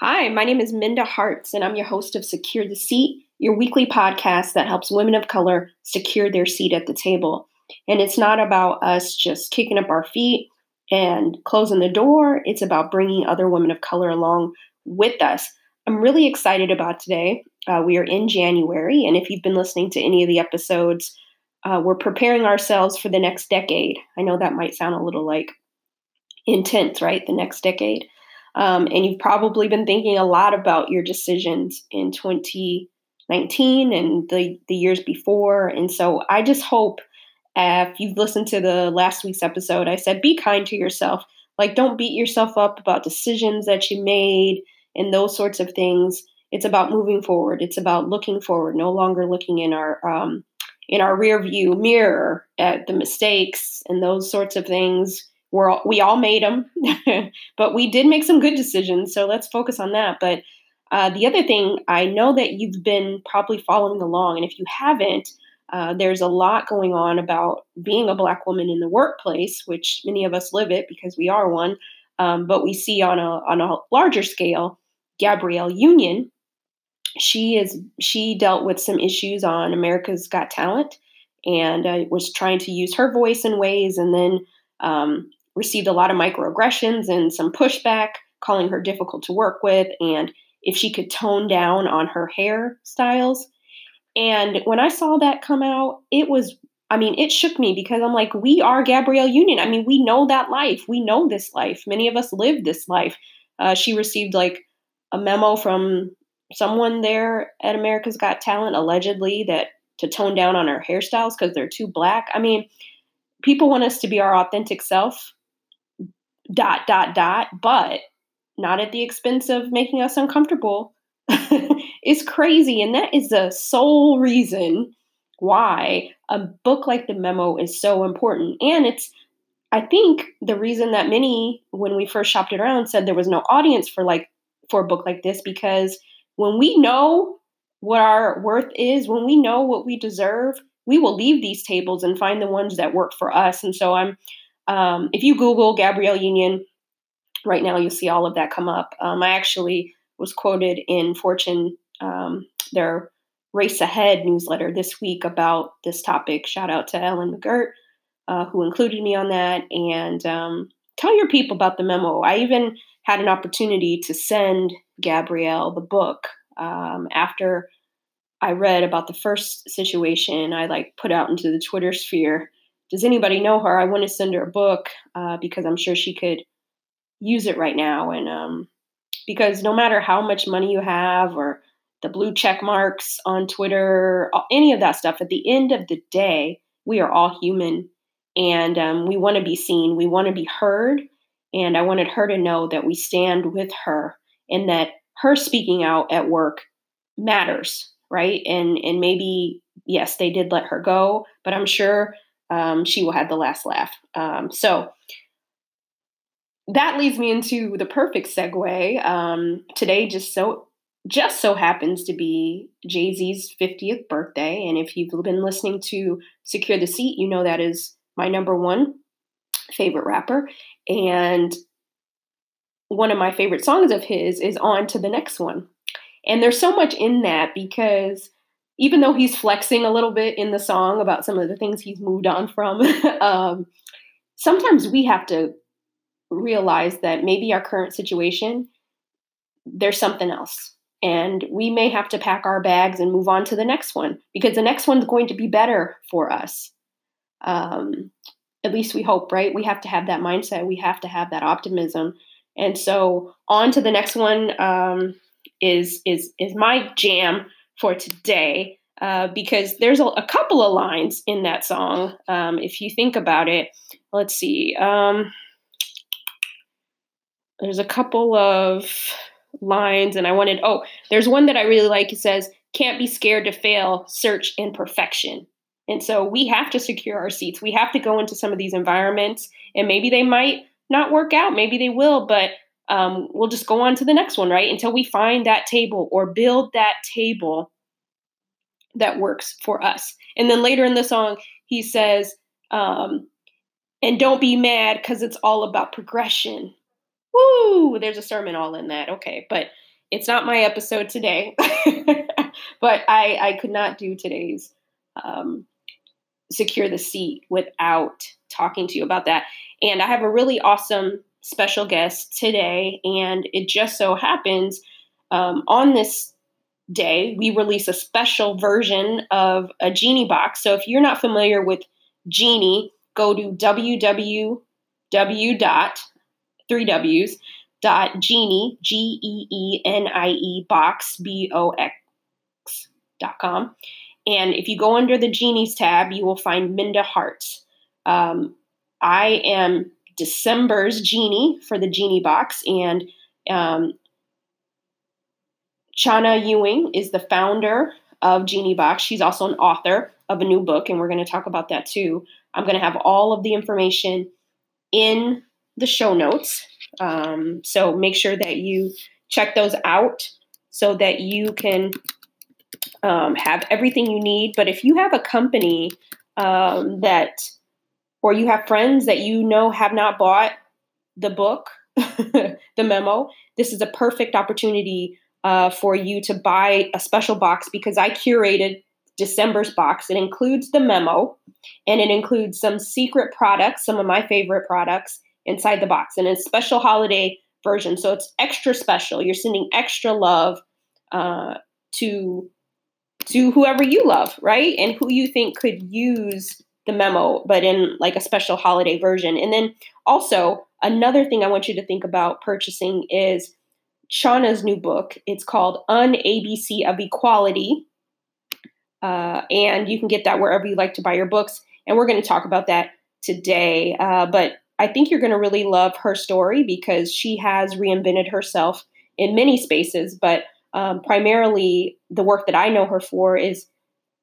Hi, my name is Minda Harts, and I'm your host of Secure the Seat, your weekly podcast that helps women of color secure their seat at the table. And it's not about us just kicking up our feet and closing the door, it's about bringing other women of color along with us. I'm really excited about today. Uh, we are in January, and if you've been listening to any of the episodes, uh, we're preparing ourselves for the next decade. I know that might sound a little like intense, right? The next decade. Um, and you've probably been thinking a lot about your decisions in 2019 and the, the years before. And so I just hope uh, if you've listened to the last week's episode, I said be kind to yourself. Like, don't beat yourself up about decisions that you made and those sorts of things. It's about moving forward. It's about looking forward, no longer looking in our um, in our rear view mirror at the mistakes and those sorts of things we're all, we all made them, but we did make some good decisions. So let's focus on that. But uh, the other thing, I know that you've been probably following along, and if you haven't, uh, there's a lot going on about being a Black woman in the workplace, which many of us live it because we are one. Um, but we see on a on a larger scale, Gabrielle Union. She is she dealt with some issues on America's Got Talent, and uh, was trying to use her voice in ways, and then um, received a lot of microaggressions and some pushback, calling her difficult to work with, and if she could tone down on her hairstyles. And when I saw that come out, it was, I mean, it shook me because I'm like, we are Gabrielle Union. I mean, we know that life. We know this life. Many of us live this life. Uh, she received like a memo from someone there at America's Got Talent, allegedly, that to tone down on her hairstyles because they're too black. I mean, people want us to be our authentic self dot dot dot but not at the expense of making us uncomfortable is crazy. And that is the sole reason why a book like the memo is so important. And it's i think the reason that many when we first shopped it around said there was no audience for like for a book like this because when we know what our worth is when we know what we deserve we will leave these tables and find the ones that work for us. And so i'm um, if you Google Gabrielle Union right now, you'll see all of that come up. Um, I actually was quoted in Fortune, um, their Race Ahead newsletter this week about this topic. Shout out to Ellen McGirt, uh, who included me on that. And um, tell your people about the memo. I even had an opportunity to send Gabrielle the book um, after I read about the first situation. I like put out into the Twitter sphere does anybody know her? I want to send her a book uh, because I'm sure she could use it right now. And um, because no matter how much money you have or the blue check marks on Twitter, any of that stuff, at the end of the day, we are all human and um, we want to be seen, we want to be heard. And I wanted her to know that we stand with her and that her speaking out at work matters, right? And and maybe yes, they did let her go, but I'm sure um, she will have the last laugh. Um, so that leads me into the perfect segue. Um, today just so just so happens to be Jay Z's 50th birthday, and if you've been listening to Secure the Seat, you know that is my number one favorite rapper, and one of my favorite songs of his is "On to the Next One." And there's so much in that because even though he's flexing a little bit in the song about some of the things he's moved on from, um, sometimes we have to realize that maybe our current situation, there's something else. And we may have to pack our bags and move on to the next one because the next one's going to be better for us. Um, at least we hope, right? We have to have that mindset. We have to have that optimism. And so on to the next one um, is is is my jam for today uh, because there's a, a, couple of lines in that song. Um, if you think about it, let's see. Um, there's a couple of lines, and I wanted, oh, there's one that I really like. It says, Can't be scared to fail, search in perfection. And so we have to secure our seats. We have to go into some of these environments, and maybe they might not work out, maybe they will, but um, we'll just go on to the next one, right? Until we find that table or build that table that works for us. And then later in the song, he says, um, and don't be mad because it's all about progression. Woo! There's a sermon all in that. Okay. But it's not my episode today, but I, I could not do today's um, secure the seat without talking to you about that. And I have a really awesome special guest today, and it just so happens um, on this day we release a special version of a Geenie box. So if you're not familiar with Geenie, go to www dot three W's dot geenie g e e n i e box b o x dot com. And if you go under the Geenies tab, you will find Minda Harts. Um, I am December's Geenie for the Geenie box, and um, Chana Ewing is the founder of Geenie Box. She's also an author of a new book, and we're going to talk about that too. I'm going to have all of the information in the show notes. Um, so make sure that you check those out so that you can um, have everything you need. But if you have a company um, that, or you have friends that you know have not bought the book, the memo, this is a perfect opportunity uh, for you to buy a special box because I curated December's box. It includes the memo and it includes some secret products, some of my favorite products inside the box, and a special holiday version. So it's extra special. You're sending extra love uh, to to whoever you love, right? And who you think could use the memo, but in like a special holiday version. And then also, another thing I want you to think about purchasing is Chana's new book. It's called Un ABC of Equality. Uh, and you can get that wherever you like to buy your books. And we're going to talk about that today. Uh, but I think you're going to really love her story because she has reinvented herself in many spaces, but um, primarily the work that I know her for is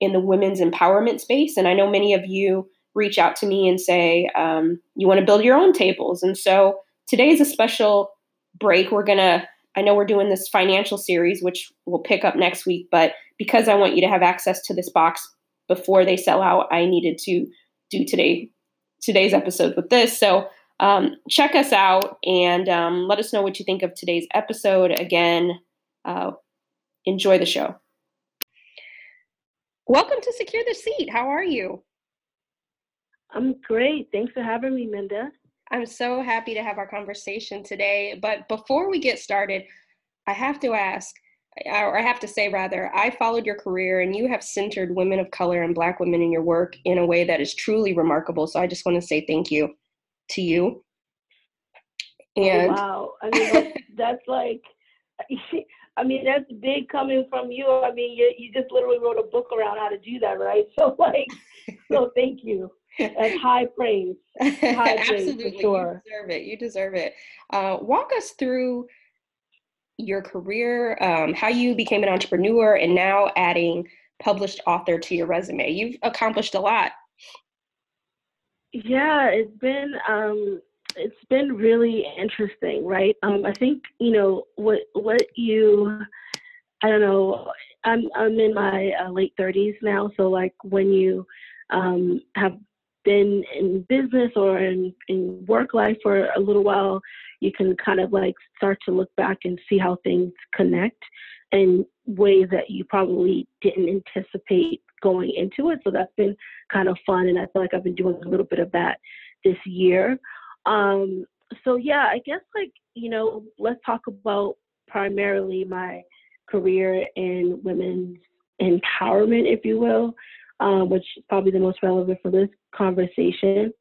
in the women's empowerment space. And I know many of you reach out to me and say, um, you want to build your own tables. And so today is a special break. We're going to, I know we're doing this financial series, which we'll pick up next week, but because I want you to have access to this box before they sell out, I needed to do today today's episode with this. So um, check us out and um, let us know what you think of today's episode. Again, uh, enjoy the show. Welcome to Secure the Seat. How are you? I'm great. Thanks for having me, Minda. I'm so happy to have our conversation today. But before we get started, I have to ask, or I have to say rather, I followed your career and you have centered women of color and Black women in your work in a way that is truly remarkable. So I just want to say thank you to you. Oh, and oh, wow, I mean that's, that's like, I mean that's big coming from you. I mean you you just literally wrote a book around how to do that, right? So like, so thank you. That's high praise. High Absolutely, praise sure. you deserve it. You deserve it. Uh, walk us through your career, um, how you became an entrepreneur, and now adding published author to your resume. You've accomplished a lot yeah, it's been um, it's been really interesting, right? Um, I think you know what what you I don't know. I'm I'm in my uh, late 30s now, so like when you um, have been in business or in, in work life for a little while, you can kind of like start to look back and see how things connect in ways that you probably didn't anticipate going into it. So that's been kind of fun, and I feel like I've been doing a little bit of that this year. Um, so yeah, I guess like you know, let's talk about primarily my career in women's empowerment, if you will, um, which is probably the most relevant for this conversation.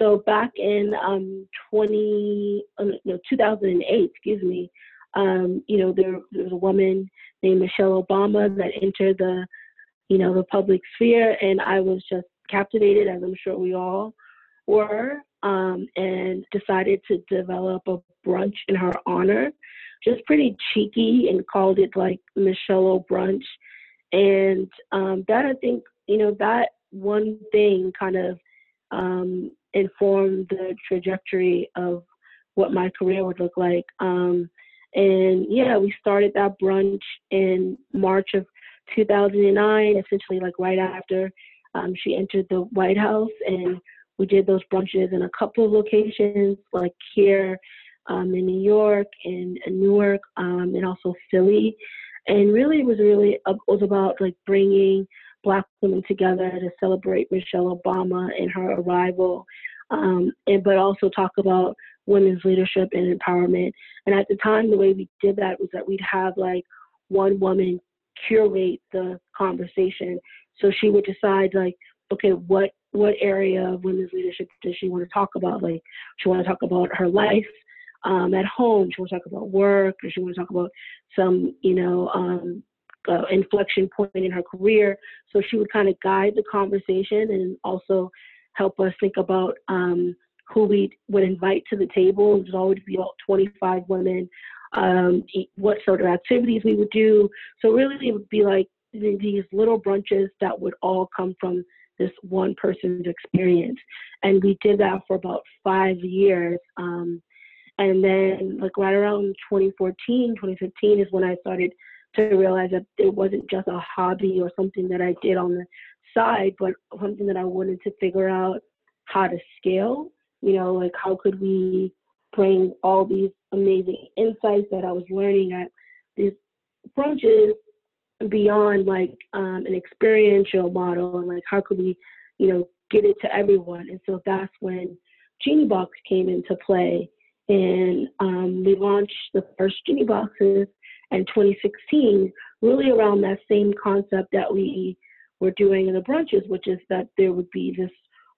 So back in um, 20, uh, no, 2008, excuse me, um, you know, there, there was a woman named Michelle Obama that entered the you know, the public sphere. And I was just captivated, as I'm sure we all were, um, and decided to develop a brunch in her honor. Just pretty cheeky and called it like Michelle O Brunch. And um, that, I think, you know, that one thing kind of um, informed the trajectory of what my career would look like. Um, and yeah, we started that brunch in March of 2009, essentially like right after um, she entered the White House, and we did those brunches in a couple of locations, like here um, in New York and, Newark um, and also Philly. And really, it was really uh, was about like bringing Black women together to celebrate Michelle Obama and her arrival, um, and but also talk about women's leadership and empowerment. And at the time, the way we did that was that we'd have like one woman curate the conversation. So she would decide like, okay, what what area of women's leadership does she want to talk about? Like, she want to talk about her life um, at home. She want to talk about work, or she want to talk about some, you know, um, uh, inflection point in her career. So she would kind of guide the conversation and also help us think about um, who we would invite to the table. It would always be about 25 women. Um, what sort of activities we would do. So really, it would be like these little brunches that would all come from this one person's experience. And we did that for about five years. Um, and then, like right around 2014, 2015 is when I started to realize that it wasn't just a hobby or something that I did on the side, but something that I wanted to figure out how to scale. You know, like how could we bring all these amazing insights that I was learning at these brunches beyond like um, an experiential model and like how could we, you know, get it to everyone. And so that's when Geenie Box came into play. And um, we launched the first Geenie Boxes in 2016, really around that same concept that we were doing in the brunches, which is that there would be this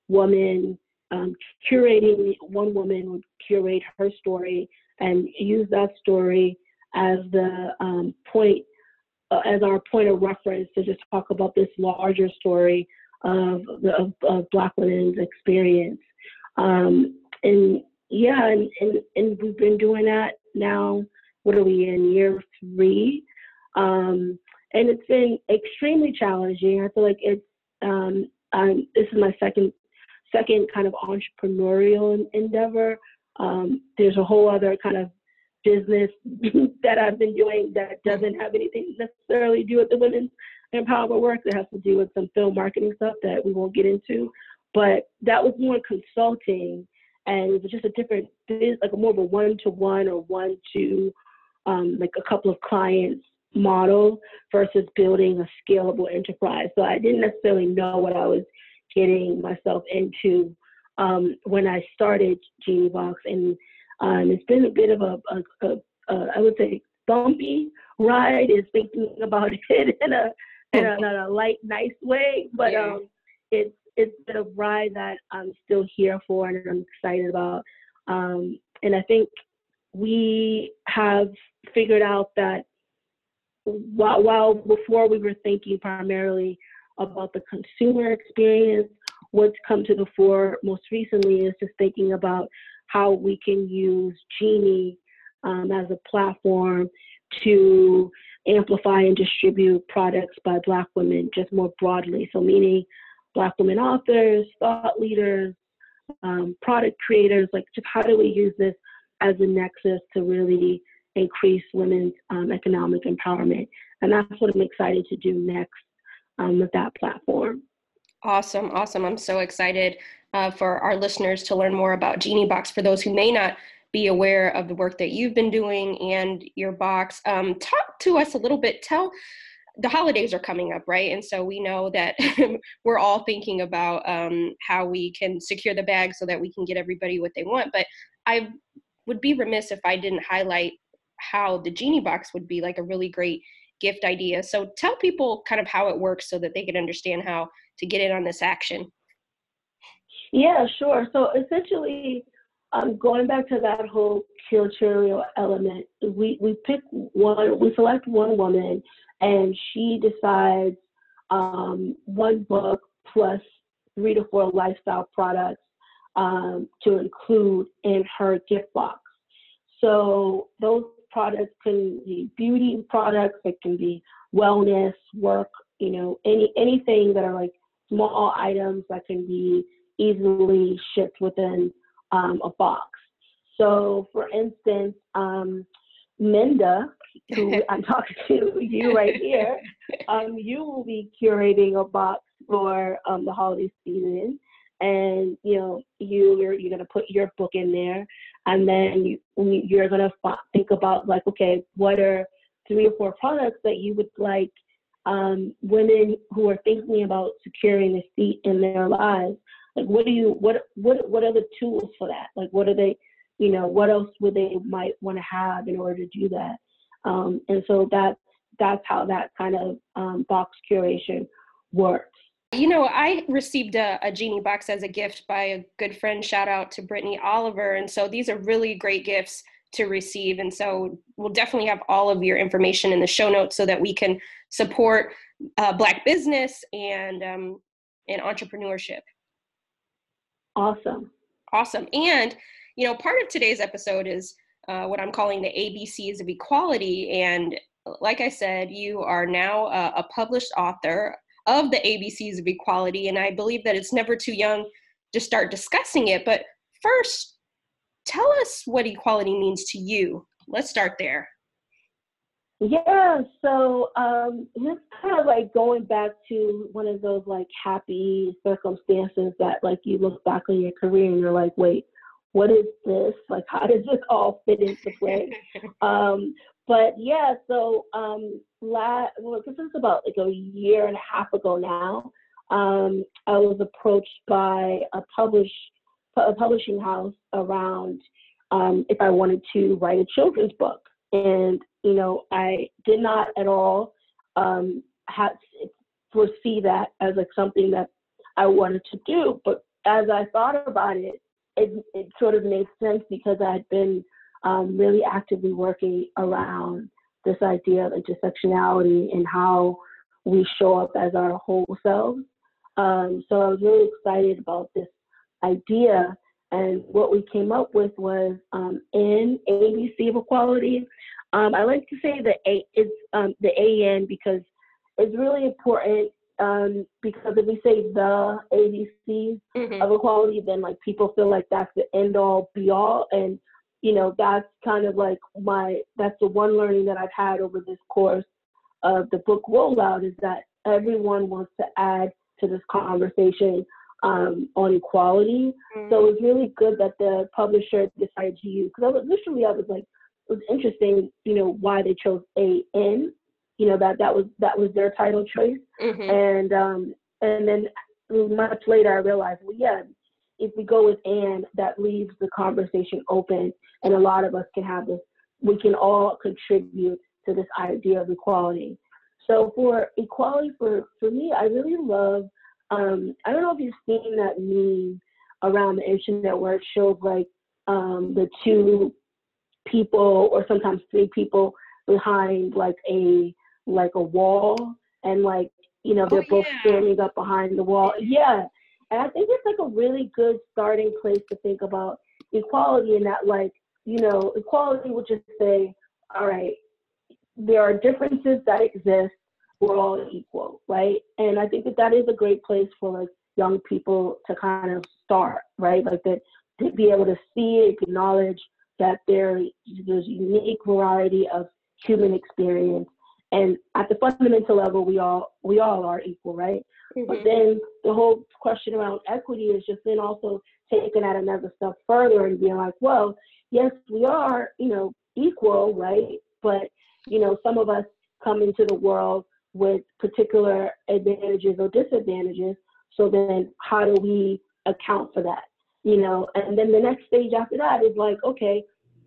woman um, curating, one woman would curate her story and use that story as the um, point uh, as our point of reference to just talk about this larger story of, of, of Black women's experience. Um, and yeah, and, and, and we've been doing that now. What are we in year three? Um, and it's been extremely challenging. I feel like it's um, um, this is my second second kind of entrepreneurial endeavor. Um, there's a whole other kind of business that I've been doing that doesn't have anything necessarily to do with the women's empowerment work. That has to do with some film marketing stuff that we won't get into. But that was more consulting, and it was just a different, like a more of a one-to-one or one-to, um, like a couple of clients model versus building a scalable enterprise. So I didn't necessarily know what I was getting myself into um, when I started Geenie Box, and um, it's been a bit of a, a, a, a I would say, bumpy ride. Is thinking about it in a in a, in a light, nice way, but yeah. um, it's it's been a ride that I'm still here for and I'm excited about. Um, and I think we have figured out that while, while before we were thinking primarily about the consumer experience, what's come to the fore most recently is just thinking about how we can use Geenie um, as a platform to amplify and distribute products by Black women just more broadly. So, meaning Black women authors, thought leaders, um, product creators, like just how do we use this as a nexus to really increase women's um, economic empowerment? And that's what I'm excited to do next um, with that platform. Awesome, awesome. I'm so excited uh, for our listeners to learn more about Geenie Box for those who may not be aware of the work that you've been doing and your box. Um, talk to us a little bit. Tell the holidays are coming up, right? And so we know that we're all thinking about um, how we can secure the bag so that we can get everybody what they want. But I would be remiss if I didn't highlight how the Geenie Box would be like a really great gift idea. So tell people kind of how it works so that they can understand how to get in on this action. Yeah, sure. So essentially, um, going back to that whole curatorial element, we, we pick one, we select one woman, and she decides um, one book plus three to four lifestyle products um, to include in her gift box. So those products can be beauty products, it can be wellness, work, you know, any anything that are like small items that can be easily shipped within um, a box. So, for instance, um, Minda, who I'm talking to you right here, um, you will be curating a box for um, the holiday season, and you know you you're, you're gonna put your book in there. and then you, you're going to think about like, okay, what are three or four products that you would like um, women who are thinking about securing a seat in their lives? Like, what do you, what, what, what are the tools for that? Like, what are they, you know, what else would they might want to have in order to do that? Um, and so that's that's how that kind of um, box curation works. You know, I received a, a, Geenie box as a gift by a good friend. Shout out to Brittany Oliver. And so these are really great gifts to receive. And so we'll definitely have all of your information in the show notes so that we can support uh, Black business and um, and entrepreneurship. Awesome. Awesome. And you know, part of today's episode is uh, what I'm calling the ABCs of equality. And like I said, you are now a, a published author of the ABCs of equality. And I believe that it's never too young to start discussing it. But first, tell us what equality means to you. Let's start there. Yeah, so um, it's kind of like going back to one of those like happy circumstances that like you look back on your career and you're like, wait, what is this? Like, how does this all fit into place? um, but yeah, so um, la- well, this is about like a year and a half ago now. Um, I was approached by a publish a publishing house around um, if I wanted to write a children's book, and you know, I did not at all um, have foresee that as like something that I wanted to do. But as I thought about it, it, it sort of made sense because I had been um, really actively working around this idea of intersectionality and how we show up as our whole selves. Um, so I was really excited about this idea. And what we came up with was um, in ABC of equality. Um, I like to say the A is um, the AN because it's really important um, because if we say the ABCs mm-hmm. of equality, then like people feel like that's the end all be all, and you know that's kind of like my that's the one learning that I've had over this course of the book rollout is that everyone wants to add to this conversation um, on equality. Mm-hmm. So it's really good that the publisher decided to use because I was literally I was like was interesting, you know, why they chose A N you know that that was that was their title choice mm-hmm. and um and then much later i realized well yeah if we go with An, that leaves the conversation open and a lot of us can have this we can all contribute to this idea of equality so for equality for for me i really love um i don't know if you've seen that meme around the internet where it shows like um the two people or sometimes three people behind like a like a wall. And like you know they're oh, both yeah. standing up behind the wall. Yeah. And i think it's like a really good starting place to think about equality and that like you know equality would just say all right there are differences that exist. We're all equal right? And i think that that is a great place for like young people to kind of start right? Like that to be able to see it, acknowledge that there, there's a unique variety of human experience. And at the fundamental level we all we all are equal right? Mm-hmm. but then the whole question around equity is just then also taking that another step further and being like well yes we are you know equal right? But you know some of us come into the world with particular advantages or disadvantages. So then how do we account for that? You know and then the next stage after that is like okay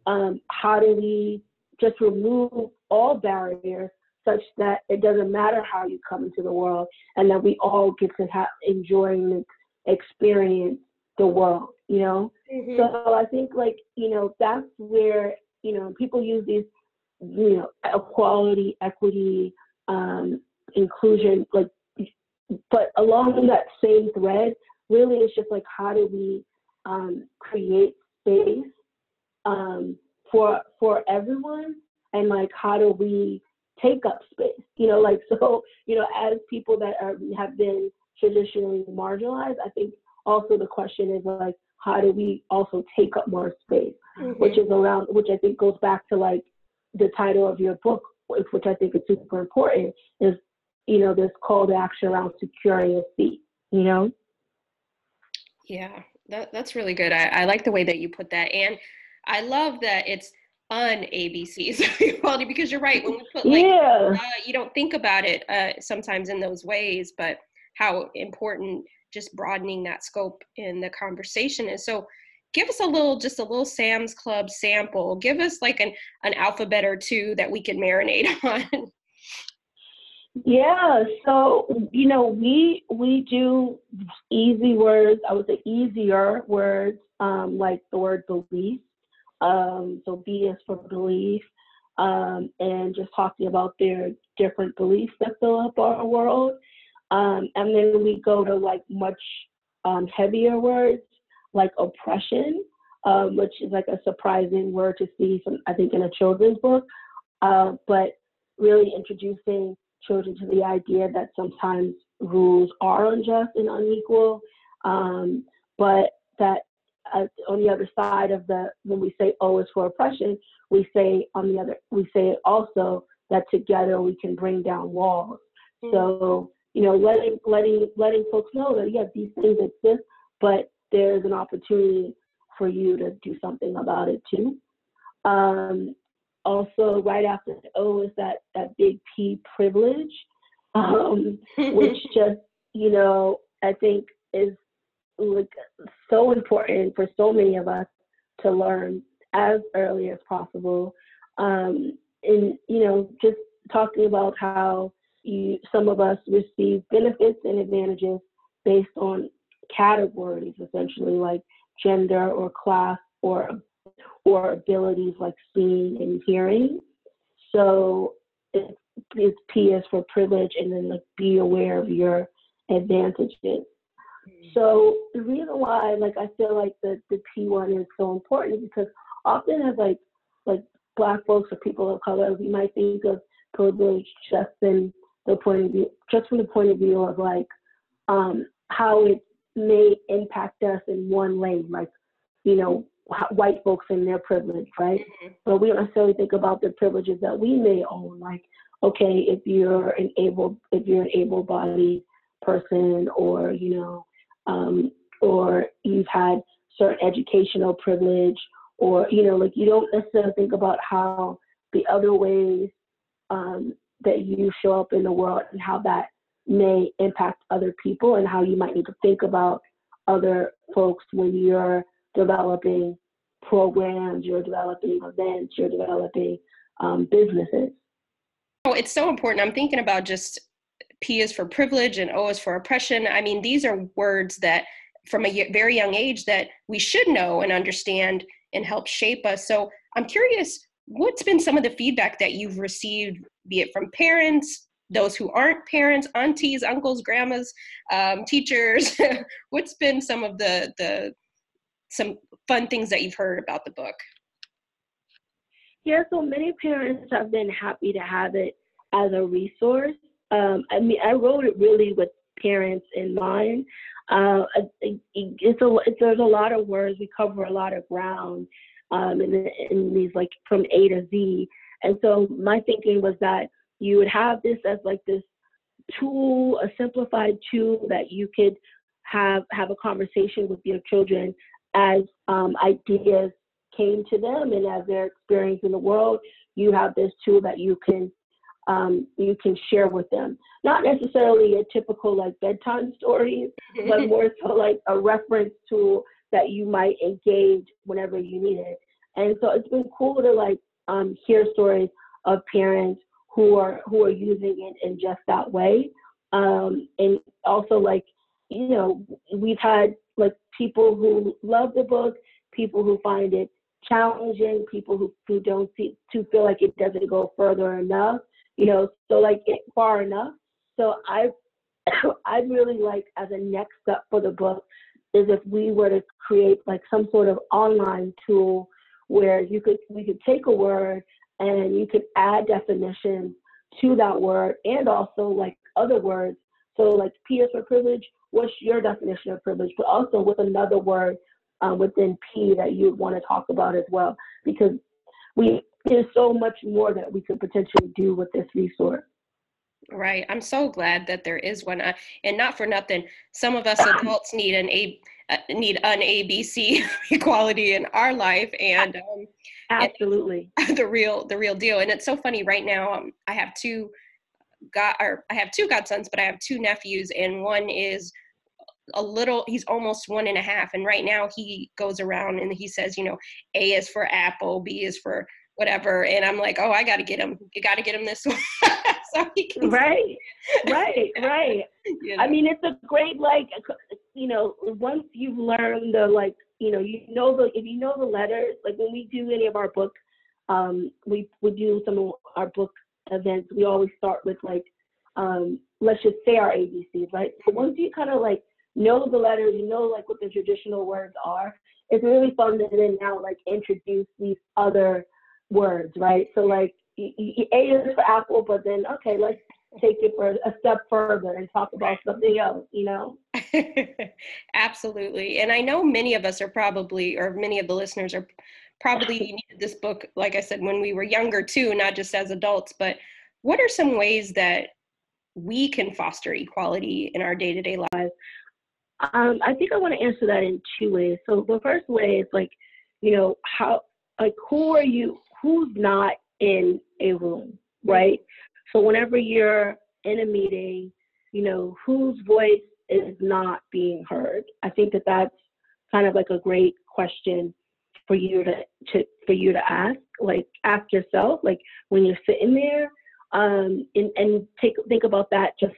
um, how do we just remove all barriers such that it doesn't matter how you come into the world and that we all get to have enjoying experience the world you know mm-hmm. so i think like you know that's where you know people use these you know equality equity um inclusion like but along that same thread really it's just like how do we um create space um for for everyone and like how do we take up space. You know, like so, you know, as people that are have been traditionally marginalized, I think also the question is like, how do we also take up more space, mm-hmm. which is around, which I think goes back to like the title of your book, which I think is super important, is you know this call to action around securing a seat. You know. Yeah, that, that's really good. I, I like the way that you put that, and I love that it's un ABCs equality because you're right. When we put like, yeah. Uh, you don't think about it uh, sometimes in those ways, but how important just broadening that scope in the conversation is. So, give us a little, just a little Sam's Club sample. Give us like an an alphabet or two that we can marinate on. Yeah, so you know, we we do easy words. I would say easier words, um, like the word belief. Um, so B is for belief, um, and just talking about their different beliefs that fill up our world. Um, and then we go to like much um, heavier words like oppression, um, which is like a surprising word to see from I think in a children's book, uh, but really introducing children to the idea that sometimes rules are unjust and unequal, um, but that uh, on the other side of the when we say O is for oppression, we say on the other we say also that together we can bring down walls. Mm-hmm. So you know, letting letting letting folks know that yeah, these things exist, but there's an opportunity for you to do something about it too. Um, also right after the O is that that big P privilege, um, which just you know I think is like so important for so many of us to learn as early as possible. Um, and you know just talking about how you some of us receive benefits and advantages based on categories essentially like gender or class or or abilities like seeing and hearing. So it's, it's P is for privilege, and then like be aware of your advantages. So the reason why, like, I feel like the the P one is so important is because often as like like Black folks or people of color, we might think of privilege just in the point of view, just from the point of view of like um, how it may impact us in one lane, like you know white folks and their privilege, right? Mm-hmm. But we don't necessarily think about the privileges that we may own. Like, okay, if you're an able, if you're an able-bodied person, or you know, um, or you've had certain educational privilege, or you know, like you don't necessarily think about how the other ways um, that you show up in the world and how that may impact other people and how you might need to think about other folks when you're developing programs, you're developing events, you're developing um, businesses. Oh, it's so important. I'm thinking about just P is for privilege and O is for oppression. I mean, these are words that from a very young age that we should know and understand and help shape us. So I'm curious, what's been some of the feedback that you've received, be it from parents, those who aren't parents, aunties, uncles, grandmas, um, teachers? what's been some of the the some fun things that you've heard about the book? Yeah, so many parents have been happy to have it as a resource. Um, I mean, I wrote it really with parents in mind. Uh, it's a, there's a lot of words. We cover a lot of ground um, in, in these like from A to Z. And so my thinking was that you would have this as like this tool, a simplified tool that you could have have a conversation with your children as um, ideas came to them and as they're experiencing the world, you have this tool that you can um, you can share with them. Not necessarily a typical like bedtime story, but more so like a reference tool that you might engage whenever you need it. And so it's been cool to like um, hear stories of parents who are who are using it in just that way. Um, and also like you know we've had like people who love the book, people who find it challenging, people who, who don't see to feel like it doesn't go further enough, you know, so like it far enough. So I I really like as a next step for the book is if we were to create like some sort of online tool where you could we could take a word and you could add definitions to that word and also like other words. So like P is for privilege, what's your definition of privilege, but also with another word uh, within P that you would want to talk about as well, because we there's so much more that we could potentially do with this resource. Right. I'm so glad that there is one. Uh, and not for nothing, some of us adults need an A, uh, need an ABC equality in our life, and um, absolutely and the real the real deal. And it's so funny right now. Um, I have two got or I have two godsons, but I have two nephews, and one is a little he's almost one and a half and right now he goes around and he says you know a is for apple b is for whatever and i'm like oh i gotta get him you gotta get him this one so he can right right right you know? i mean it's a great like you know once you've learned the like you know you know the if you know the letters like when we do any of our book um we we do some of our book events we always start with like um let's just say our abcs right so once you kind of like know the letters, you know like what the traditional words are. It's really fun to then now like introduce these other words, right? So like A is for apple, but then okay, let's take it for a step further and talk about something else, you know? Absolutely. And I know many of us are probably, or many of the listeners are probably needed this book, like I said, when we were younger too, not just as adults, but what are some ways that we can foster equality in our day-to-day lives um, I think I want to answer that in two ways. So the first way is like, you know, how like who are you who's not in a room, right? So whenever you're in a meeting, you know, whose voice is not being heard? I think that that's kind of like a great question for you to, to for you to ask. Like ask yourself, like when you're sitting there, um, and, and take think about that just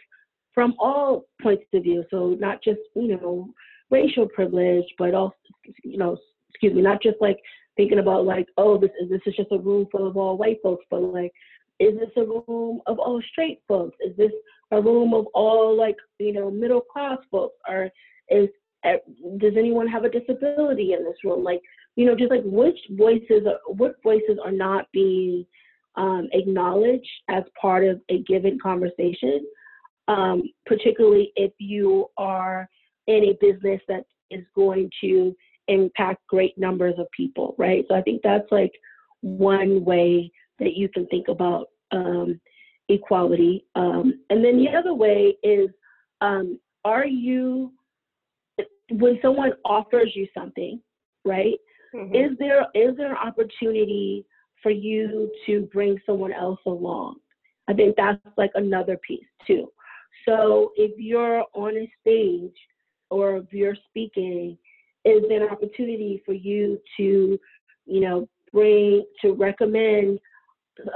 from all points of view. So not just, you know, racial privilege, but also, you know, excuse me, not just like thinking about like, oh, this is this is just a room full of all white folks, but like, is this a room of all straight folks? Is this a room of all like, you know, middle class folks? Or is eh, does anyone have a disability in this room? Like, you know, just like which voices are, what voices are not being um, acknowledged as part of a given conversation um, particularly if you are in a business that is going to impact great numbers of people, right? So I think that's like one way that you can think about um, equality. Um, and then the other way is um, are you, when someone offers you something, right? Mm-hmm. Is there is there an opportunity for you to bring someone else along? I think that's like another piece too. So if you're on a stage or if you're speaking, is an opportunity for you to, you know, bring to recommend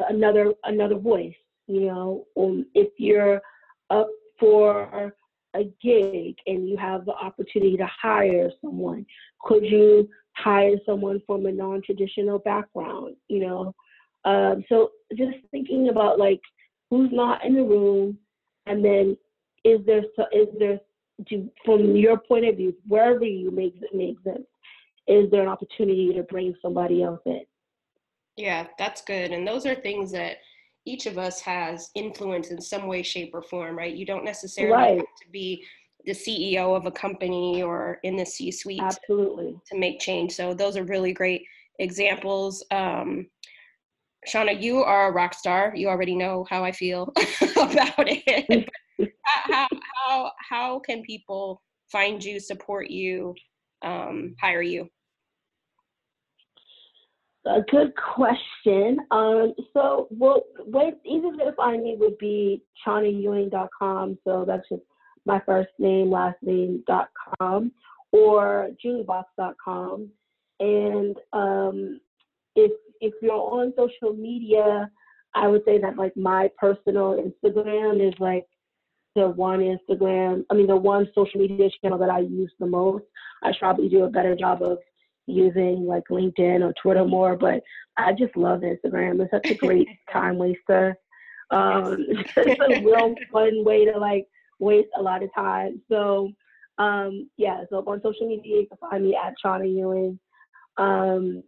another another voice? You know, um, if you're up for a gig and you have the opportunity to hire someone, could you hire someone from a non-traditional background? You know, um, so just thinking about like who's not in the room and then is there is there do, from your point of view, wherever you make it make sense, is there an opportunity to bring somebody else in? Yeah, that's good. And those are things that each of us has influence in some way, shape, or form, right? You don't necessarily right. have to be the CEO of a company or in the C suite absolutely to make change. So those are really great examples. Um, Chana, you are a rock star. You already know how I feel about it. how, how, how can people find you, support you, um, hire you? A good question. Um, so, well, what easiest way to find me would be chanaewing.com. So that's just my first name, last name.com, or geeniebox.com. And um, if if you're on social media, I would say that like my personal Instagram is like the one Instagram, I mean, the one social media channel that I use the most. I probably do a better job of using like LinkedIn or Twitter more, but I just love Instagram. It's such a great time waster. Um, it's a real fun way to like waste a lot of time. So, um, yeah, so on social media, you can find me at Chana Ewing. Um,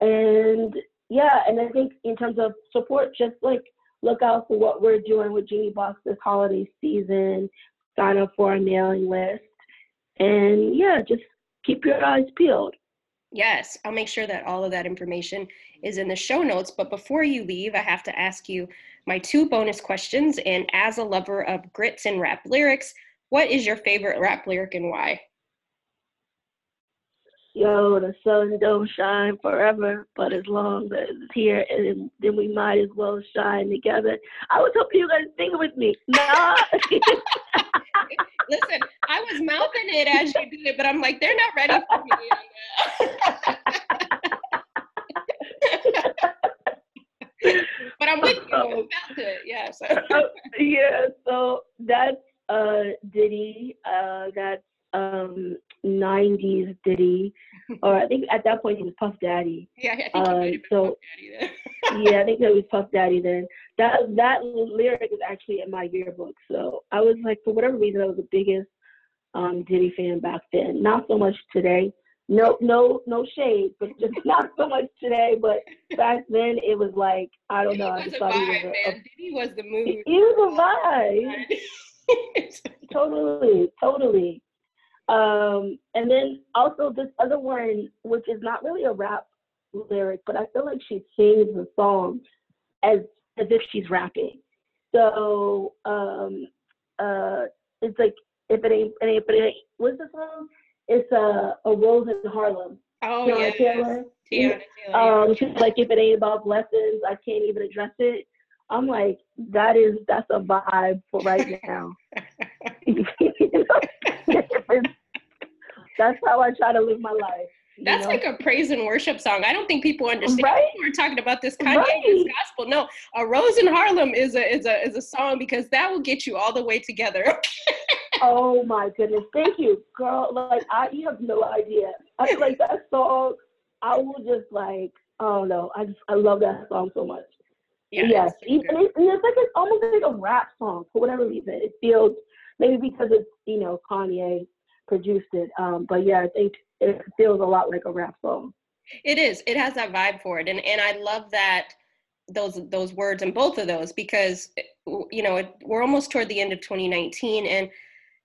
and yeah, and I think in terms of support, just like look out for what we're doing with Geenie Box this holiday season. Sign up for our mailing list. And yeah, just keep your eyes peeled. Yes, I'll make sure that all of that information is in the show notes. But before you leave, I have to ask you my two bonus questions. And as a lover of grits and rap lyrics, what is your favorite rap lyric and why? Yo, the sun don't shine forever, but as long as it's here, and then we might as well shine together. I was hoping you guys sing with me. Nah. Listen, I was mouthing it as you did it, but I'm like, they're not ready for me. but I'm with you. I'm about to, yeah. So. yeah. So that's uh, Diddy. Uh, that's um 90s Diddy, or I think at that point he was Puff Daddy. Yeah, I think uh, so. Puff Daddy then. yeah, I think that was Puff Daddy then. That that lyric is actually in my yearbook. So I was like, for whatever reason, I was the biggest um, Diddy fan back then. Not so much today. No, no, no shade, but just not so much today. But back then, it was like I don't know. I just thought vibe, he was a, a, Diddy was the mood. He, he was a vibe. totally, totally. Um, and then also this other one, which is not really a rap lyric, but I feel like she sings the song as as if she's rapping. So um, uh, it's like if it ain't, it ain't, but it ain't. What's the song? It's a a rose in Harlem. Oh yeah. Taylor. Taylor. Um, she's like, if it ain't about blessings, I can't even address it. I'm like, that is that's a vibe for right now. that's how I try to live my life. That's know? like a praise and worship song. I don't think people understand. Right? We're talking about this Kanye right. gospel. No, a rose in Harlem is a is a is a song because that will get you all the way together. oh my goodness! Thank you, girl. Like I, you have no idea. I feel like that song. I will just like, oh no, I just I love that song so much. Yeah, yes, even it, it's like it's almost like a rap song for whatever reason. It feels maybe because it's you know Kanye produced it. Um, but yeah, I think it feels a lot like a rap song. It is. It has that vibe for it, and and I love that those those words and both of those because you know it, we're almost toward the end of 2019 and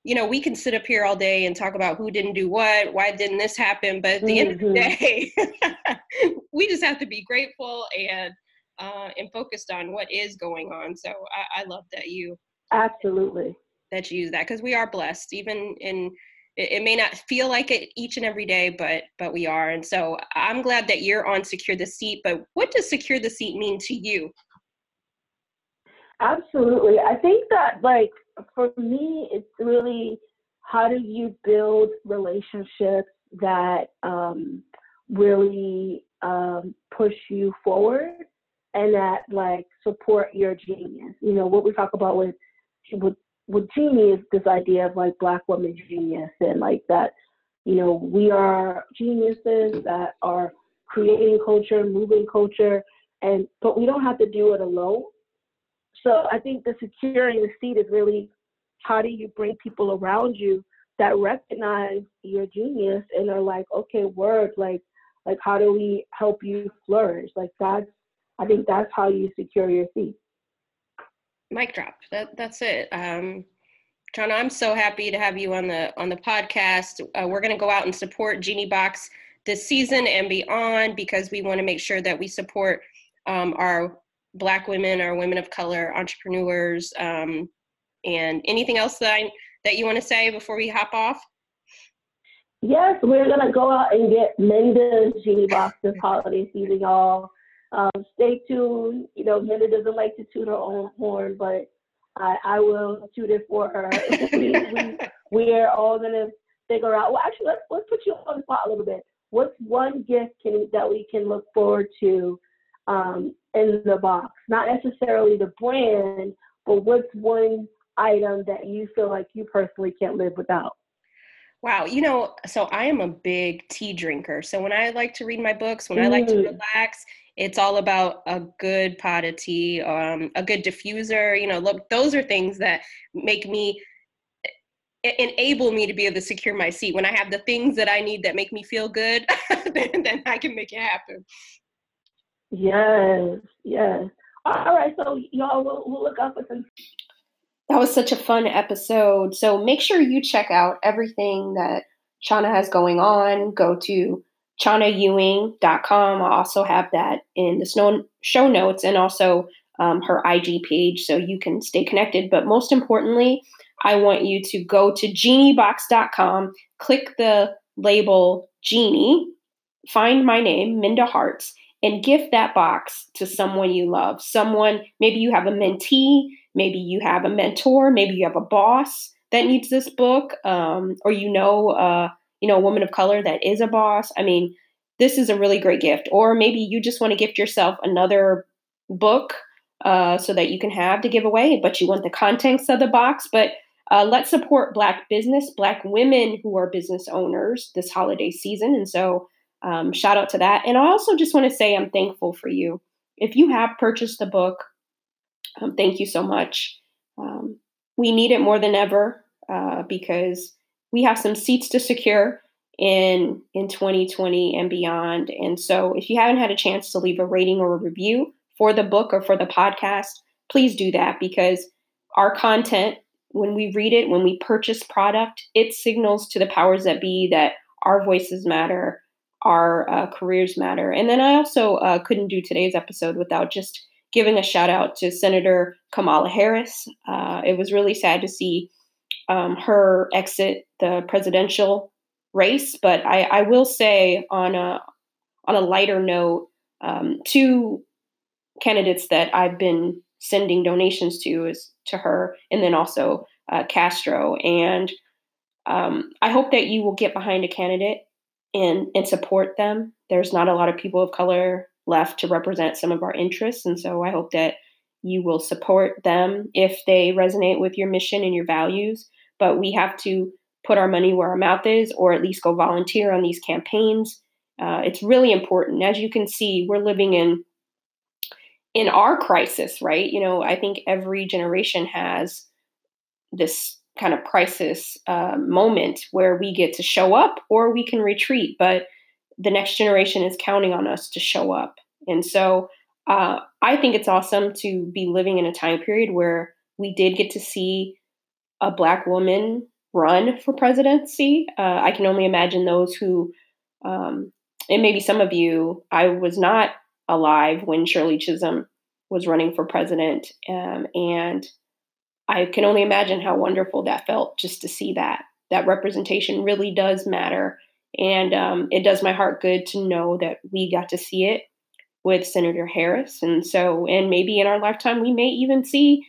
you know we can sit up here all day and talk about who didn't do what why didn't this happen but at the mm-hmm. end of the mm-hmm. day we just have to be grateful and uh, and focused on what is going on so I, I love that you absolutely that you use that because we are blessed even in it, it, may not feel like it each and every day but but we are. And so i'm glad that you're on secure the seat but what does secure the seat mean to you? Absolutely. I think that like for me it's really how do you build relationships that um, really um, push you forward and that like support your genius. You know what we talk about with with with genius this idea of like black woman genius and like that you know we are geniuses that are creating culture moving culture and but we don't have to do it alone. So i think the securing the seat is really how do you bring people around you that recognize your genius and are like okay word like like how do we help you flourish? Like that's i think that's how you secure your seat mic drop. That that's it. Um, John, I'm so happy to have you on the on the podcast. Uh, we're going to go out and support Geenie Box this season and beyond because we want to make sure that we support um, our Black women, our women of color, entrepreneurs, um, and anything else that I, that you want to say before we hop off. Yes, we're gonna go out and get Minda's Geenie Box this holiday season, y'all. Um, stay tuned. You know, Minda doesn't like to toot her own horn, but I, I will toot it for her. we, we, we're all gonna figure out. Well, actually, let's let's put you on the spot a little bit. What's one gift can that we can look forward to um, in the box? Not necessarily the brand, but what's one item that you feel like you personally can't live without? Wow, you know, so I am a big tea drinker. So when I like to read my books, when mm. I like to mm. relax, it's all about a good pot of tea, um, a good diffuser. You know, look, those are things that make me enable me to be able to secure my seat. When I have the things that I need that make me feel good, then, then I can make it happen. Yes, yes. All right, so y'all, we'll, we'll look up for some that was such a fun episode. So make sure you check out everything that Chana has going on. Go to chanaewing.com. I'll also have that in the show notes and also um, her IG page so you can stay connected. But most importantly, I want you to go to geeniebox.com, click the label Geenie, find my name, Minda Harts, and gift that box to someone you love. Someone, maybe you have a mentee, maybe you have a mentor, maybe you have a boss that needs this book, um, or you know, uh, you know, a woman of color that is a boss. I mean, this is a really great gift. Or maybe you just want to gift yourself another book uh, so that you can have to give away, but you want the contents of the box. But uh, let's support Black business, Black women who are business owners this holiday season. And so, um, shout out to that. And I also just want to say I'm thankful for you. If you have purchased the book, um, thank you so much. Um, we need it more than ever uh, because we have some seats to secure in in 2020 and beyond. And so, if you haven't had a chance to leave a rating or a review for the book or for the podcast, please do that because our content, when we read it, when we purchase product, it signals to the powers that be that our voices matter, our uh, careers matter. And then I also uh, couldn't do today's episode without just giving a shout out to Senator Kamala Harris. Uh, it was really sad to see um, her exit the presidential race, but I, I, will say on a on a lighter note, um, two candidates that I've been sending donations to is to her, and then also uh, Castro. And um, I hope that you will get behind a candidate and and support them. There's not a lot of people of color left to represent some of our interests, and so I hope that you will support them if they resonate with your mission and your values. But we have to put our money where our mouth is, or at least go volunteer on these campaigns. Uh, it's really important. As you can see, we're living in in our crisis, right? You know, I think every generation has this kind of crisis uh, moment where we get to show up or we can retreat, but the next generation is counting on us to show up. And so uh, I think it's awesome to be living in a time period where we did get to see a Black woman run for presidency. Uh, I can only imagine those who, um, and maybe some of you, I was not alive when Shirley Chisholm was running for president. Um, and I can only imagine how wonderful that felt just to see that. That representation really does matter. And um, it does my heart good to know that we got to see it with Senator Harris. And so, and maybe in our lifetime, we may even see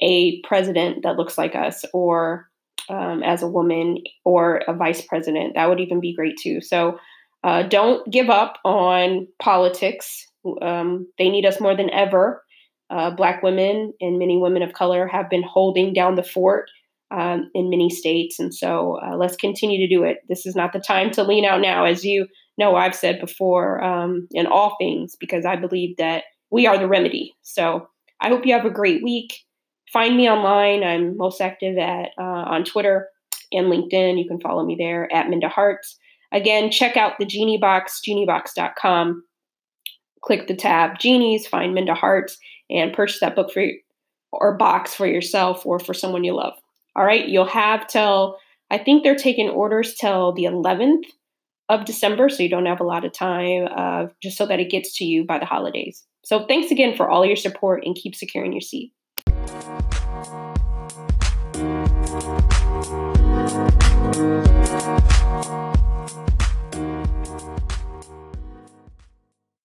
a president that looks like us or um, as a woman or a vice president. That would even be great too. So uh, don't give up on politics. Um, they need us more than ever. Uh, black women and many women of color have been holding down the fort um, in many states. And so uh, let's continue to do it. This is not the time to lean out now, as you know, I've said before um, in all things, because I believe that we are the remedy. So I hope you have a great week find me online. I'm most active at uh, on Twitter and LinkedIn. You can follow me there at Minda Harts. Again, check out the Geenie Box, geeniebox.com. Click the tab Geenies, find Minda Harts, and purchase that book for or box for yourself or for someone you love. All right, you'll have till I think they're taking orders till the 11th of December, so you don't have a lot of time, uh, just so that it gets to you by the holidays. So thanks again for all your support and keep securing your seat.